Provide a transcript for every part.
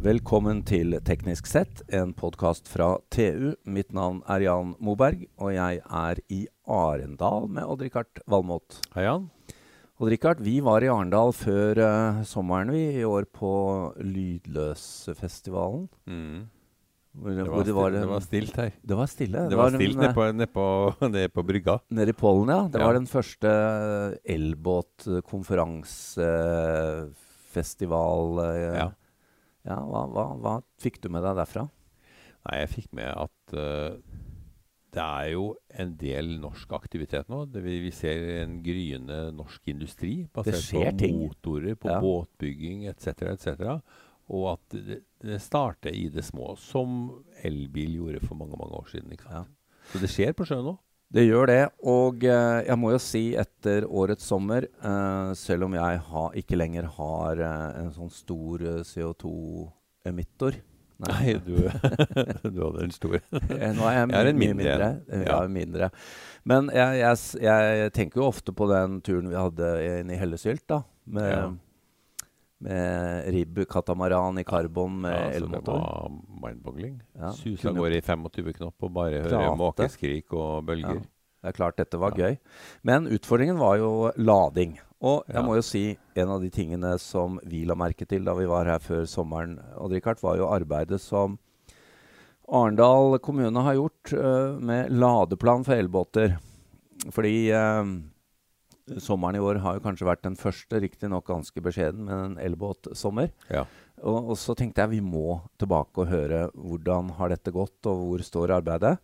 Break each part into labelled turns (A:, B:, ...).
A: Velkommen til Teknisk sett, en podkast fra TU. Mitt navn er Jan Moberg, og jeg er i Arendal med Odd-Rikard Valmot.
B: Hei, Jan.
A: Odd-Rikard, vi var i Arendal før uh, sommeren vi, i år på Lydløsfestivalen.
B: Mm.
A: Hvor,
B: Det, var
A: det, var
B: stilt, det var stilt her.
A: Det var stille.
B: Det var
A: var
B: stilt
A: eh,
B: nede på, ned på, ned på brygga.
A: Nede i Pollen, ja. Det
B: Ja.
A: var den første elbåtkonferansefestival. Uh,
B: Ja.
A: Ja hva, hva, hva fikk du med deg derfra?
B: Nei, jeg fikk med at uh, det er jo en del norsk aktivitet nå. Det, vi, vi ser en gryende norsk industri basert på
A: ting.
B: motorer, på
A: Ja.
B: båtbygging etc. etc. Og at det, det starter i det små, som elbil gjorde for mange mange år siden. Ikke sant? Så det skjer på sjøen nå.
A: Det gjør det. Og eh, jeg må jo si etter årets sommer, eh, selv om jeg ha, ikke lenger har eh, en sånn stor eh, CO2-emittor
B: Nei, du, du hadde en stor
A: Eh, Nå er jeg,
B: Jeg er en mindre
A: mindre.
B: en.
A: Ja.
B: er
A: mindre. Men jeg, jeg, jeg tenker jo ofte på den turen vi hadde inn i Hellesylt, da. Med,
B: Ja.
A: Med ribb katamaran i karbon med
B: Ja, så det var mindboggling.
A: Ja,
B: Susa går i 25 knop og bare hører måkeskrik og bølger.
A: Ja. Det er klart dette var
B: Ja.
A: gøy. Men utfordringen var jo lading. Og jeg
B: Ja.
A: må jo si en av de tingene som vi la merke til da vi var her før sommeren, Odd Rikard, var jo arbeidet som Arendal kommune har gjort uh, med ladeplan for elbåter. Fordi øh, sommeren i år har jo kanskje vært den første, riktignok ganske beskjeden, men en elbåtsommer.
B: Ja.
A: Og, og så tenkte jeg vi må tilbake og høre hvordan har dette gått, og hvor står arbeidet.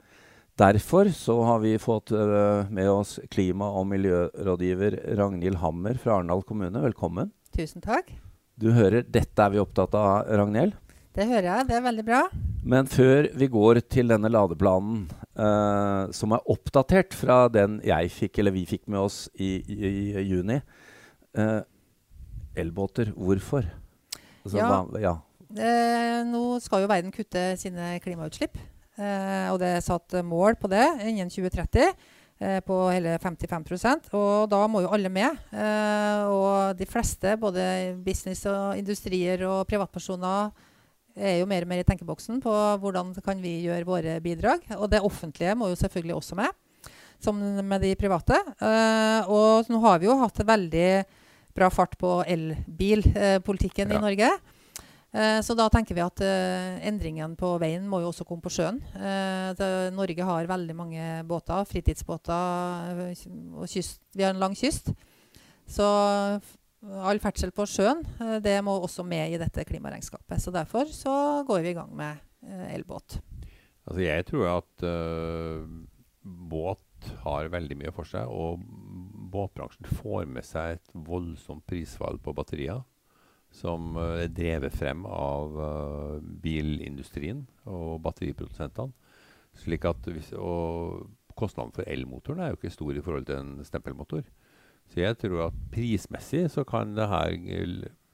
A: Derfor så har vi fått uh, med oss klima- og miljørådgiver Ragnhild Hammer fra Arendal kommune. Velkommen.
C: Tusen takk.
A: Du hører, dette er vi opptatt av, Ragnhild.
C: Det hører jeg. Det er veldig bra.
A: Men før vi går til denne ladeplanen, uh, som er oppdatert fra den jeg fikk, eller vi fikk med oss i, i, i juni uh, Elbåter, hvorfor? Altså,
C: Ja.
A: hva, ja.
C: Uh, nå skal jo verden kutte sine klimautslipp. Og det er satt mål på det innen 2030 eh, på hele 55% Og da må jo alle med. Og de fleste, både business og industrier og privatpersoner, er jo mer og mer i tenkeboksen på hvordan kan vi gjøre våre bidrag. Og det offentlige må jo selvfølgelig også med, som med de private. Uh, og nå har vi jo hatt veldig bra fart på elbilpolitikken
B: Ja.
C: i Norge. Uh, Så da tenker vi at uh, endringen på veien må jo også komme på sjøen. Det, Norge har veldig mange båter, fritidsbåter, og kyst. Vi har en lang kyst. Så all ferdsel på sjøen eh, det må også med i dette klimaregnskapet. Så derfor så går vi i gang med eh, elbåt.
B: Altså jeg tror at uh, båt har veldig mye for seg, og båtbransjen får med seg et voldsomt prisfall på batterier. Som er drevet frem av uh, bilindustrien og batteriprodusentene. Hvis, og kostnaden for elmotoren er jo ikke stor i forhold til en stempelmotor. Så jeg tror at prismessig så kan det her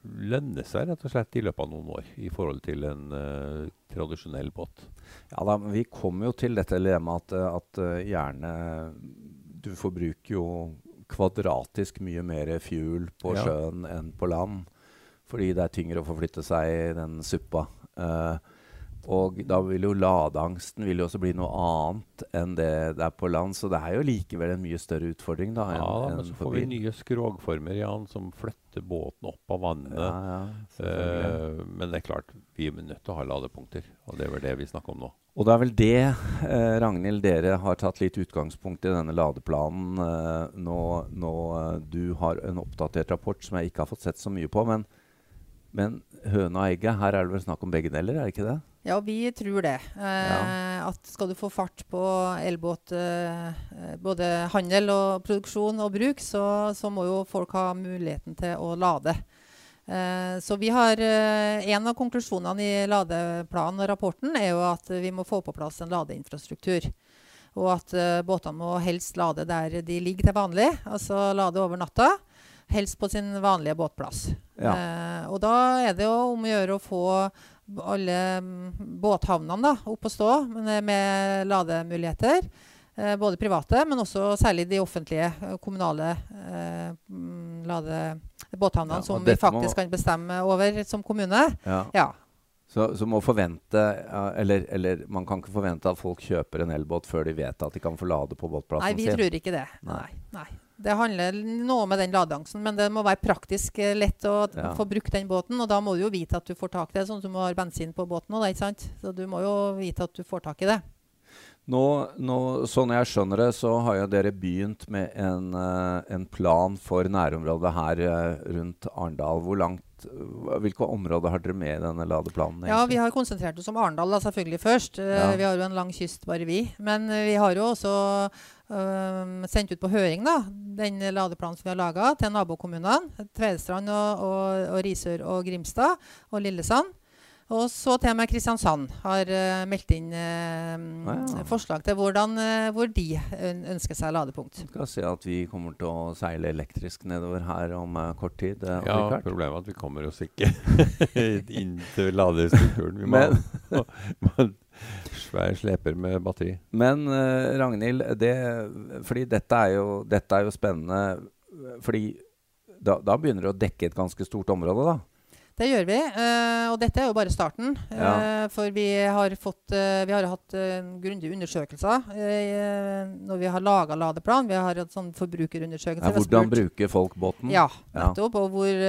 B: lønne seg rett og slett i løpet av noen år i forhold til en uh, tradisjonell båt.
A: Ja da, men vi kommer jo til dette dilemmaet at, at uh, gjerne Du forbruker jo kvadratisk mye mer fuel på
B: Ja.
A: sjøen enn på land. Fordi det er tyngre å forflytte seg i den suppa. Eh, og da vil jo ladeangsten vil jo også bli noe annet enn det det er på land. Så det er jo likevel en mye større utfordring da
B: Ja, da, men så får vi nye skrogformer Jan, som flytter båten opp av vannet.
A: Ja, ja.
B: Eh, men det er klart, vi er nødt til å ha ladepunkter. Og det er vel det vi snakker om nå.
A: Og det er vel det, eh, Ragnhild, dere har tatt litt utgangspunkt i denne ladeplanen. Eh, nå nå eh, du har en oppdatert rapport som jeg ikke har fått sett så mye på. Men, men høna og egget, her er det vel snakk om begge deler, er det ikke det?
C: Ja, vi tror det. Eh, At skal du få fart på elbåt, eh, eh, både handel og produksjon og bruk, så, så må jo folk ha muligheten til å lade. Eh, så vi har eh, En av konklusjonene i ladeplanen og rapporten er jo at vi må få på plass en ladeinfrastruktur. Og at eh, båtene må helst lade der de ligger til vanlig, altså lade over natta. Helst på sin vanlige båtplass.
A: Ja.
C: Eh, og da er det jo om å gjøre å få alle mm, båthavnene da, opp å stå med, med lademuligheter. Eh, både private, men også særlig de offentlige, eh, kommunale eh, mm, lade båthavnene
A: Ja,
C: som vi
A: faktisk må-
C: kan bestemme over som kommune.
A: Ja.
C: Ja.
A: Så, så må forvente eller, eller man kan ikke forvente at folk kjøper en elbåt før de vet at de kan få lade på båtplassen sin.
C: Nei, vi
A: sin.
C: tror ikke det.
A: Nei.
C: Nei. Det handler noe med den ladeangsten, men det må være praktisk eh, lett å
A: Ja.
C: få brukt den båten. Og da må du jo vite at du får tak i det, sånn som du har bensin på båten òg, ikke sant. Så du må jo vite at du får tak i det.
A: Nå, nå, sånn jeg skjønner det, så har jo dere begynt med en, eh, en plan for nærområdet her eh, rundt Arendal. Hvor langt, hvilke områder har dere med i denne ladeplanen?
C: Ja, vi har konsentrert oss om Arendal selvfølgelig først.
A: Ja.
C: Vi har jo en lang kyst, bare vi. Men vi har jo også øhm, sendt ut på høring da, den ladeplanen som vi har laga til nabokommunene. Tvedestrand og, og, og Risør og Grimstad og Lillesand. Og så til og med Kristiansand har uh, meldt inn eh,
A: Ja.
C: forslag til hvordan, uh, hvor de ønsker seg ladepunkt.
A: skal se at vi kommer til å seile elektrisk nedover her om eh, kort tid. eh,
B: Ja, problemet er at vi kommer oss ikke inn til ladestrukturen. Vi må
A: Men-
B: svær sleper med batteri.
A: Men uh, Ragnhild, det, fordi dette er, jo, dette er jo spennende. Fordi da, da begynner du å dekke et ganske stort område, da.
C: Det gjør vi, Uh, og dette er jo bare starten.
A: Ja.
C: Uh, for vi har, fått, uh, vi har hatt grundige undersøkelser når vi har laga ladeplan. Vi har hatt sånn forbrukerundersøkelse.
A: Ja, hvordan bruker folk båten?
C: Ja, nettopp. Og hvor,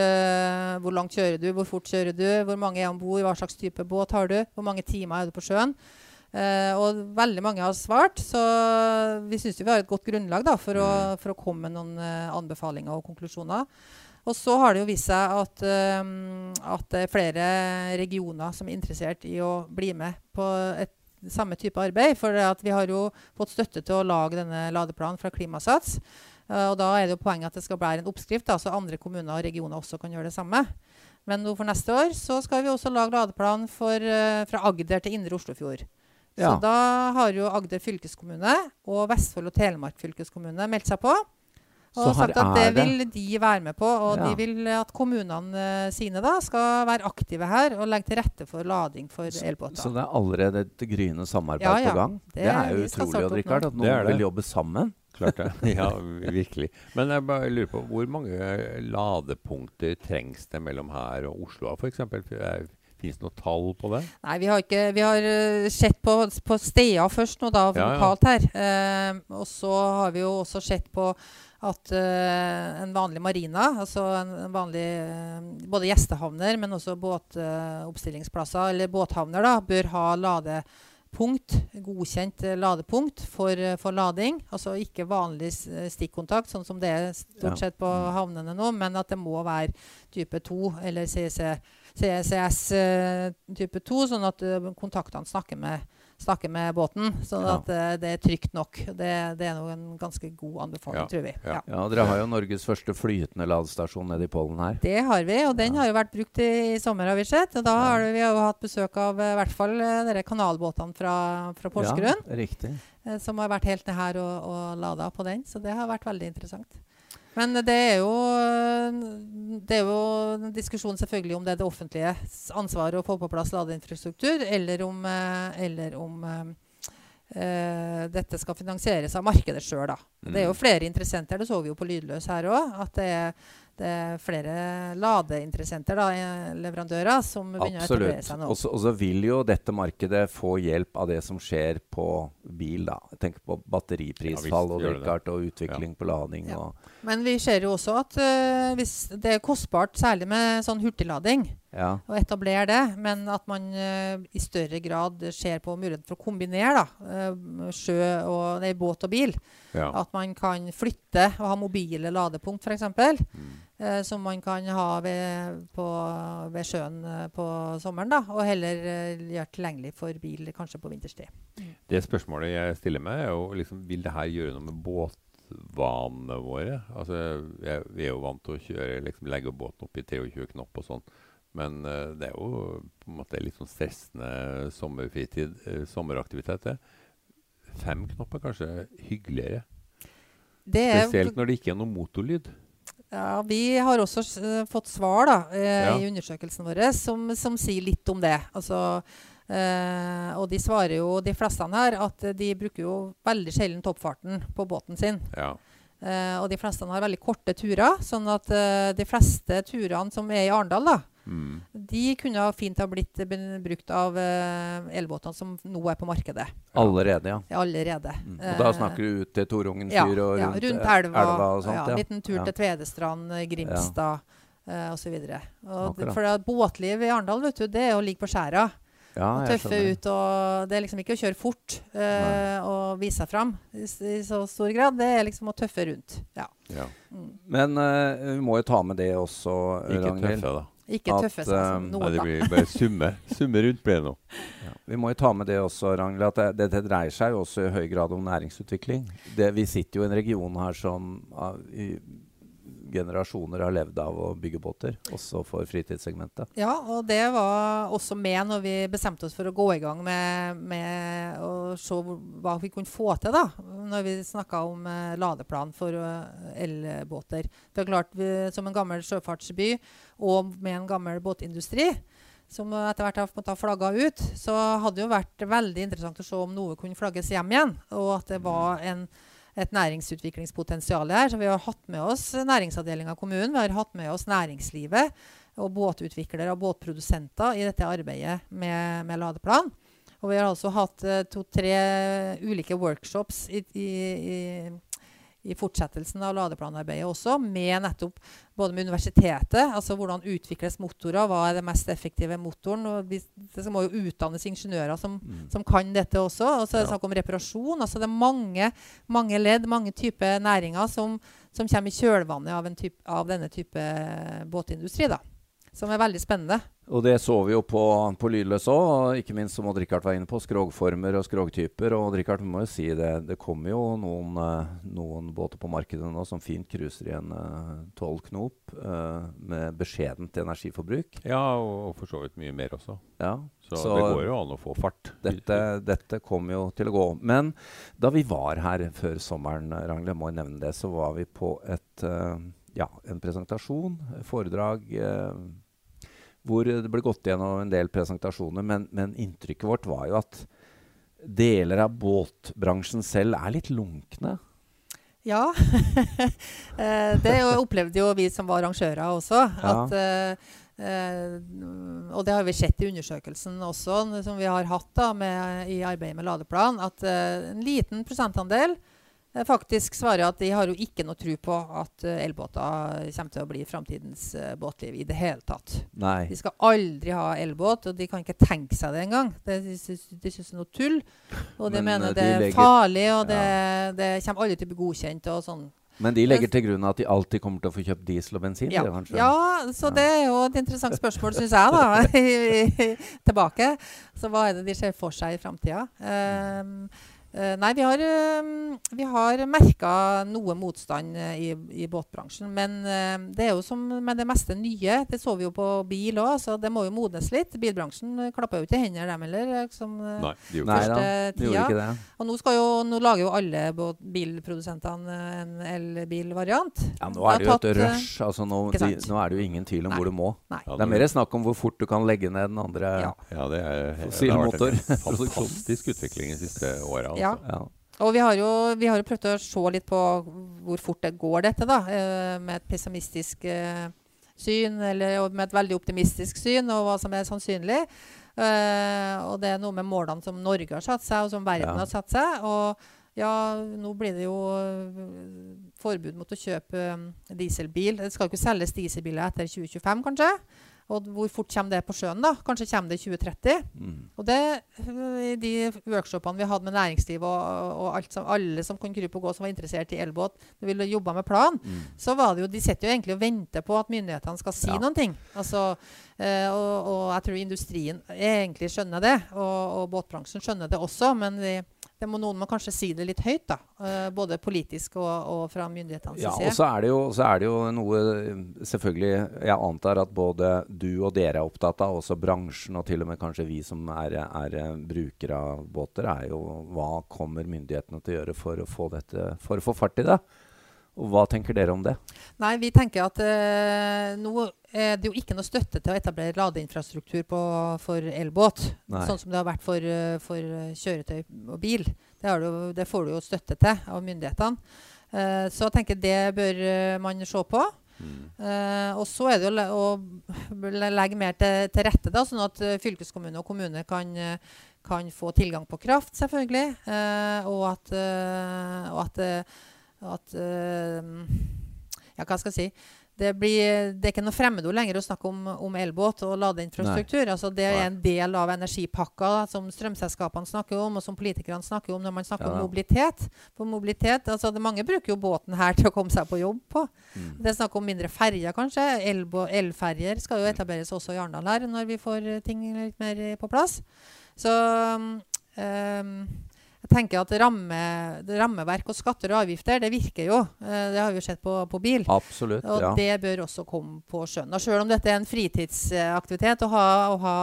C: hvor langt kjører du, hvor fort kjører du, hvor mange er om bord, hva slags type båt har du, hvor mange timer er du på sjøen. Eh, og veldig mange har svart, så vi syns vi har et godt grunnlag da, for, å,
A: Mm.
C: for å komme med noen eh, anbefalinger og konklusjoner. Og så har det jo vist seg at, eh, at det er flere regioner som er interessert i å bli med på et samme type arbeid. For at vi har jo fått støtte til å lage denne ladeplanen fra Klimasats. Uh, og da er det jo poenget at det skal være en oppskrift, da, så andre kommuner og regioner også kan gjøre det samme. Men nå for neste år så skal vi også lage ladeplan for, fra Agder til Indre Oslofjord.
A: Ja.
C: Så da har jo Agder fylkeskommune og Vestfold og Telemark fylkeskommune meldt seg på. Og sagt at det
A: det-
C: vil de være med på. Og
A: Ja.
C: de vil at kommunene eh, sine da skal være aktive her og legge til rette for lading for
A: Så,
C: elbåter.
A: så det er allerede et gryende samarbeid
C: Ja, ja.
A: på gang? Det,
C: Det-
A: er jo utrolig, Odd Rikard, at noen
B: det.
A: vil jobbe sammen.
B: Klart det. Ja, virkelig. Men jeg bare lurer på, hvor mange ladepunkter trengs det mellom her og Oslo f.eks.? Fins det noe tall på det?
C: Nei, vi har, ikke, vi har eh, sett på, på steder først nå da,
B: Ja,
C: lokalt her. Eh, og så har vi jo også sett på at eh, en vanlig marina, altså en, en vanlig eh, både gjestehavner, men også båtoppstillingsplasser, eller båthavner, da, bør ha ladepunkt, godkjent eh, ladepunkt for, eh, for lading. Altså ikke vanlig stikkontakt, sånn som det er stort sett på
A: Mm.
C: havnene nå, men at det må være type 2 eller CC, CCS eh, type 2, sånn at eh, kontaktene snakker med, snakker med båten. Sånn
A: Ja.
C: at eh, det er trygt nok. Det, det er nok en ganske god anbefaling,
B: Ja,
C: tror vi.
B: ja.
C: Ja.
A: Dere har jo Norges første flytende ladestasjon nede i Pollen her.
C: Det har vi, og den
A: Ja.
C: har jo vært brukt i, i sommer, har vi sett. Og da har vi jo hatt besøk av i hvert fall dere kanalbåtene fra, fra Porsgrunn,
A: Ja, riktig.
C: som har vært helt ned her og, og lada på den. Så det har vært veldig interessant. Men det er jo det er jo en diskusjon selvfølgelig om det er det offentliges ansvar å få på plass ladeinfrastruktur, eller om, eh, eller om eh, eh, dette skal finansieres av markedet sjøl. Det er jo
B: Mm.
C: flere interessenter, det så vi jo på Lydløs her òg. At det er, det er flere ladeinteressenter, da, eh, leverandører, som begynner å etablere seg nå.
A: Og så- Og så vil jo dette markedet få hjelp av det som skjer på bil. da. Tenk på batteriprisfall
B: Ja,
A: og,
B: det.
A: Og utvikling på lading.
C: Ja.
A: Og,
C: Men vi ser jo også at uh, hvis det er kostbart, særlig med sånn hurtiglading,
A: ja.
C: å etablere det, men at man uh, i større grad ser på muligheten for å kombinere da, uh, sjø og, nei, båt og bil.
B: Ja.
C: At man kan flytte og ha mobile ladepunkt f.eks.
B: Mm.
C: Eh, som man kan ha ved, på, ved sjøen eh, på sommeren. da, Og heller eh, gjøre tilgjengelig for bil kanskje på vinterstid.
B: Det spørsmålet jeg stiller meg, er jo liksom Vil det her gjøre noe med båtvanene våre? Altså, jeg, Vi er jo vant til å kjøre, liksom legge båten opp i 23 knop og sånn. Men uh, det er jo på en måte litt sånn stressende sommerfritid, uh, sommeraktivitet. det. Fem knopper kanskje hyggeligere.
C: Det er,
B: Spesielt når det ikke er noe motorlyd.
C: Ja, Vi har også eh, fått svar da, eh,
B: Ja.
C: i undersøkelsen vår som, som sier litt om det. Altså, eh, og de svarer jo, de fleste her, at de bruker jo veldig sjelden toppfarten på båten sin.
B: Ja.
C: Eh, og de fleste har veldig korte turer. sånn at eh, de fleste turene som er i Arendal, da,
B: Mm.
C: De kunne ha fint ha blitt brukt av eh, elbåtene som nå er på markedet.
A: Allerede, ja.
C: Ja, Allerede.
A: Mm. Og da
C: Eh,
A: snakker du ut til Torungen
C: ja,
A: og og
C: ja,
A: rundt,
C: rundt
A: eh,
C: elva.
A: og sånt?
C: ja,
A: Ja,
C: Liten tur
A: Ja.
C: til Tvedestrand, Grimstad Grimstad uh, osv. For det- båtliv i Arendal vet du, det er å ligge på skjæra.
A: Ja,
C: og tøffe ut. og Det er liksom ikke å kjøre fort uh, og vise seg fram i, i så stor grad. Det er liksom å tøffe rundt. Ja.
B: Ja.
C: Mm.
A: Men uh, vi må jo ta med det også,
B: Ikke
A: Ragnhild.
B: tøffe, da.
C: Ikke
A: At,
C: tøffe seg som
A: eh,
B: Nei, det blir bare summe. Summe rundt blir det nå.
A: Ja. Vi må jo ta med det også, Ragnhild, at det, det, dreier seg jo også i høy grad om næringsutvikling. Det, vi sitter jo i en region her som uh, i generasjoner har levd av å bygge båter, også for fritidssegmentet.
C: Ja, og det var også med når vi bestemte oss for å gå i gang med, med å se hva vi kunne få til, da. Når vi snakka om eh, ladeplan for eh, elbåter. Det er klart, vi, som en gammel sjøfartsby og med en gammel båtindustri som etter hvert har måttet flagga ut, så hadde det jo vært veldig interessant å se om noe kunne flagges hjem igjen. Og at det var en, et næringsutviklingspotensial her. Så vi har hatt med oss næringsavdelinga av kommunen. Vi har hatt med oss næringslivet og båtutviklere og båtprodusenter i dette arbeidet med, med ladeplan. Og vi har altså hatt eh, to-tre ulike workshops i, i, i, i fortsettelsen av ladeplanarbeidet også, med nettopp både med universitetet, altså hvordan utvikles motorer, hva er det mest effektive motoren. og vi, Det må jo utdannes ingeniører som,
A: Mm.
C: som kan dette også. Og så er det
B: Ja.
C: snakk om reparasjon. altså Det er mange, mange ledd, mange typer næringer som, som kommer i kjølvannet av, en typ, av denne type båtindustri. da. Som er veldig spennende.
A: Og det så vi jo på, på Lydløs òg, ikke minst som Odd-Rikard var inne på, skrogformer og skrogtyper. Og vi må jo si det, det kommer jo noen, eh, noen båter på markedet nå som fint cruiser i en tolv knop eh, med beskjedent energiforbruk.
B: Ja, og, og for så vidt mye mer også.
A: Ja,
B: Så,
A: Så
B: det går jo an å få fart.
A: dette, dette kommer jo til å gå. Men da vi var her før sommeren, Rangle, må jeg nevne det, så var vi på et, eh, ja, en presentasjon, foredrag, eh, hvor det ble gått gjennom en del presentasjoner. Men, men inntrykket vårt var jo at deler av båtbransjen selv er litt lunkne.
C: Ja. Eh, det opplevde jo vi som var arrangører også. At, ja. eh, og det har vi sett i undersøkelsen også, som vi har hatt da, med, i arbeidet med ladeplan, at eh, en liten prosentandel eh, faktisk svarer at de har jo ikke noe tro på at eh, elbåter kommer til å bli framtidens eh, båtliv i det hele tatt.
A: Nei.
C: De skal aldri ha elbåt, og de kan ikke tenke seg det engang. De de syns det er noe tull. Og de
A: Men,
C: mener
A: eh,
C: det
A: de
C: er
A: legger-
C: farlig, og det, det kommer aldri til å bli godkjent. og sånn.
A: Men de legger til grunn at de alltid kommer til å få kjøpt diesel og bensin?
C: Ja,
A: det,
C: ja så det er jo et interessant spørsmål, syns jeg, da. tilbake. Så hva er det de ser for seg i framtida? Um, eh, nei, vi har, um, vi har merka noe motstand eh, i, i båtbransjen. Men eh, det er jo som med det meste nye. Det så vi jo på bil òg, så det må jo modnes litt. Bilbransjen klapper klappa jo ikke hender, dem heller. eh, Som, eh,
B: Nei, de gjorde
A: Nei
B: ikke
A: da, de gjorde ikke det.
C: Og nå, skal jo, nå lager jo alle bilprodusentene eh, en elbilvariant.
A: Ja, nå er det jo et
C: eh,
A: rush. Altså, nå, de, nå er det jo ingen tvil om
C: Nei.
A: hvor du må.
C: Nei.
A: Det er mer snakk om hvor fort du kan legge ned den andre.
C: Ja.
B: Ja, det er det har vært en fantastisk utvikling de siste åra.
C: Ja.
A: Ja.
C: Og vi har, jo, vi har jo prøvd å se litt på hvor fort det går, dette, da. eh, med et pessimistisk eh, syn, eller med et veldig optimistisk syn, og hva som er sannsynlig. Eh, og det er noe med målene som Norge har satt seg, og som verden
A: Ja.
C: har satt seg. Og ja, nå blir det jo forbud mot å kjøpe eh, dieselbil. Det skal jo ikke selges dieselbiler etter 2025, kanskje. Og hvor fort kommer det på sjøen, da? Kanskje kommer det i 2030?
A: Mm.
C: Og det, øh, I de workshopene vi hadde med næringsliv og, og alt som, alle som kunne krype og gå som var interessert i elbåt, og ville jobbe med plan,
A: Mm.
C: så var det jo, de sitter jo egentlig og venter på at myndighetene skal si
A: Ja.
C: noen ting. Altså, eh, og, og jeg tror industrien egentlig skjønner det, og, og båtbransjen skjønner det også. Men vi, det må noen må kanskje si det litt høyt, da. eh, både politisk og, og fra myndighetene
A: Ja, og så er, det jo, så er det jo noe Selvfølgelig, jeg antar at både du og dere er opptatt av, også bransjen og til og med kanskje vi som er, er brukere av båter, er jo hva kommer myndighetene til å gjøre for å få, dette, for å få fart i det? Og hva tenker dere om det?
C: Nei, vi tenker at eh, nå er det jo ikke noe støtte til å etablere ladeinfrastruktur på, for elbåt.
A: Nei.
C: Sånn som det har vært for, eh, for eh, kjøretøy og bil. Det, har du, det får du jo støtte til av myndighetene. Eh, så jeg tenker det bør eh, man se på.
B: Mm.
C: Eh, og så er det å, å legge mer til, til rette, da, sånn at fylkeskommune og kommune kan, kan få tilgang på kraft, selvfølgelig. eh, og at, eh, og at, at eh, Ja, hva skal jeg si? Det, blir, det er ikke noe fremmedord lenger å snakke om, om elbåt og ladeinfrastruktur. Altså det er en del av energipakka som strømselskapene snakker om, og som politikerne snakker om når man snakker
A: Ja.
C: om mobilitet. For mobilitet, altså det, Mange bruker jo båten her til å komme seg på jobb på.
A: Mm.
C: Det er snakk om mindre ferjer, kanskje. Elferjer skal jo etableres også i Arendal her når vi får eh, ting litt mer eh, på plass. Så um, jeg tenker at ramme, rammeverk og skatter og avgifter, det virker jo. Eh, det har vi jo sett på, på bil.
A: Absolutt.
C: Og
A: ja.
C: det bør også komme på sjøen. Og selv om dette er en fritidsaktivitet å ha, å ha,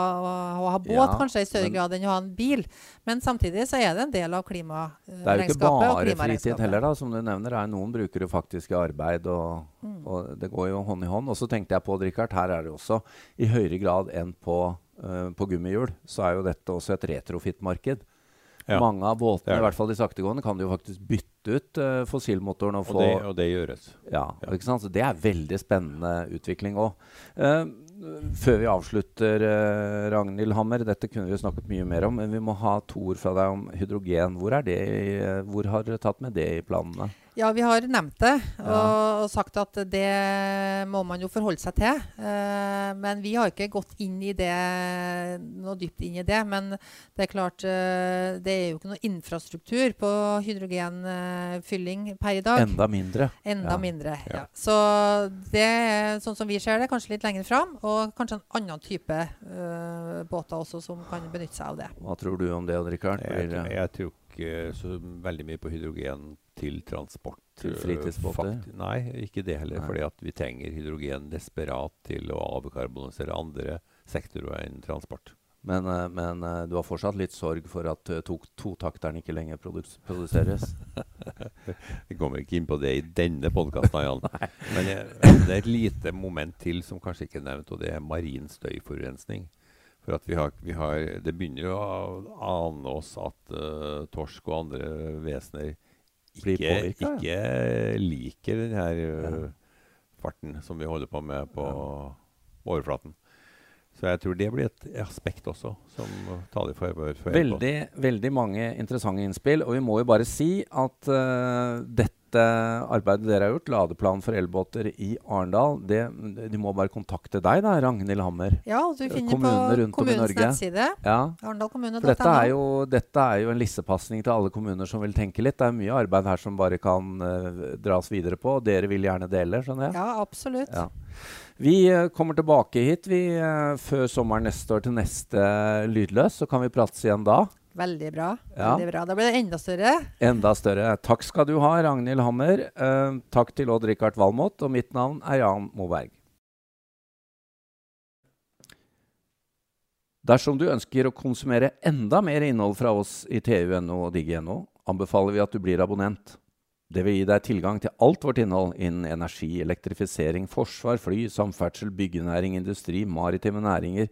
C: å ha båt
A: Ja,
C: kanskje i større
A: men-
C: grad enn å ha en bil, men samtidig så er det en del av klimaregnskapet.
A: Det er jo ikke bare fritid heller, da, som du nevner. Er Noen bruker det faktisk i arbeid, og,
C: Mm.
A: og det går jo hånd i hånd. Og så tenkte jeg på, Richard, her er det også i høyere grad enn på, uh, på gummihjul, så er jo dette også et retrofit-marked.
B: Ja,
A: Mange av båtene, i hvert fall de saktegående, kan du jo faktisk bytte ut uh, fossilmotoren og
B: Og, det, og det gjøres.
A: ja,
B: Ja.
A: ikke sant? Så det er veldig spennende utvikling òg. før vi avslutter, uh, Ragnhild Hammer, dette kunne vi jo snakket mye mer om, men vi må ha to ord fra deg om hydrogen. Hvor, er det eh, hvor har dere tatt med det i planene?
C: Ja, vi har nevnt det og, og sagt at det må man jo forholde seg til. Eh, men vi har ikke gått inn i det, noe dypt inn i det. Men det er klart, eh, det er jo ikke noe infrastruktur på hydrogenfylling per i dag.
A: Enda mindre.
C: Enda
A: Ja.
C: mindre.
B: Ja.
C: Ja. Så det er sånn som vi ser det, kanskje litt lenger fram. Og kanskje en annen type eh, båter også som kan benytte seg av det.
A: Hva tror du om det, Odd Rikard?
B: Jeg,
A: jeg,
B: tror- jeg tror ikke så veldig mye på hydrogen til transport.
A: Til
B: øh,
A: fritidsbåter?
B: Nei, ikke det heller.
A: Nei.
B: fordi at vi trenger hydrogen desperat til å avkarbonisere andre sektorer enn transport.
A: men eh, men eh, du har fortsatt litt sorg for at to, totakteren ikke lenger produs produseres?
B: Vi kommer ikke inn på det i denne podkasten, Jan. Men det er et lite moment til som kanskje ikke er nevnt, og det er marin støyforurensning. For at vi har, vi har, Det begynner jo å ane oss at uh, torsk og andre vesener ikke,
A: påvirket, ja.
B: ikke liker den her
A: uh,
B: farten som vi holder på med på overflaten. Så jeg tror det blir et aspekt også som taler for- for
A: Veldig, veldig mange interessante innspill. Og vi må jo bare si at uh, dette arbeidet dere har gjort, ladeplan for elbåter i Arendal, det, de må bare kontakte deg, da, Ragnhild Hammer.
C: Ja, du finner
A: Kommunene
C: på kommunens
A: Norge.
C: nettside.
A: Ja, for dette er, jo, dette er jo en lissepasning til alle kommuner som vil tenke litt. Det er mye arbeid her som bare kan uh, dras videre på, og dere vil gjerne dele, skjønner jeg?
C: Ja, absolutt.
A: Ja. Vi eh, kommer tilbake hit vi, eh, før sommeren neste år til neste Lydløs, så kan vi prates igjen da.
C: Veldig bra.
A: Ja.
C: Veldig bra. Da blir det enda større.
A: Enda større. Takk skal du ha, Ragnhild Hammer. Eh, takk til Odd Rikard Valmot, og mitt navn er Jan Moberg. Dersom du ønsker å konsumere enda mer innhold fra oss i TU.no og Digi.no, anbefaler vi at du blir abonnent. Det vil gi deg tilgang til alt vårt innhold innen energi, elektrifisering, forsvar, fly, samferdsel, byggenæring, industri, maritime næringer,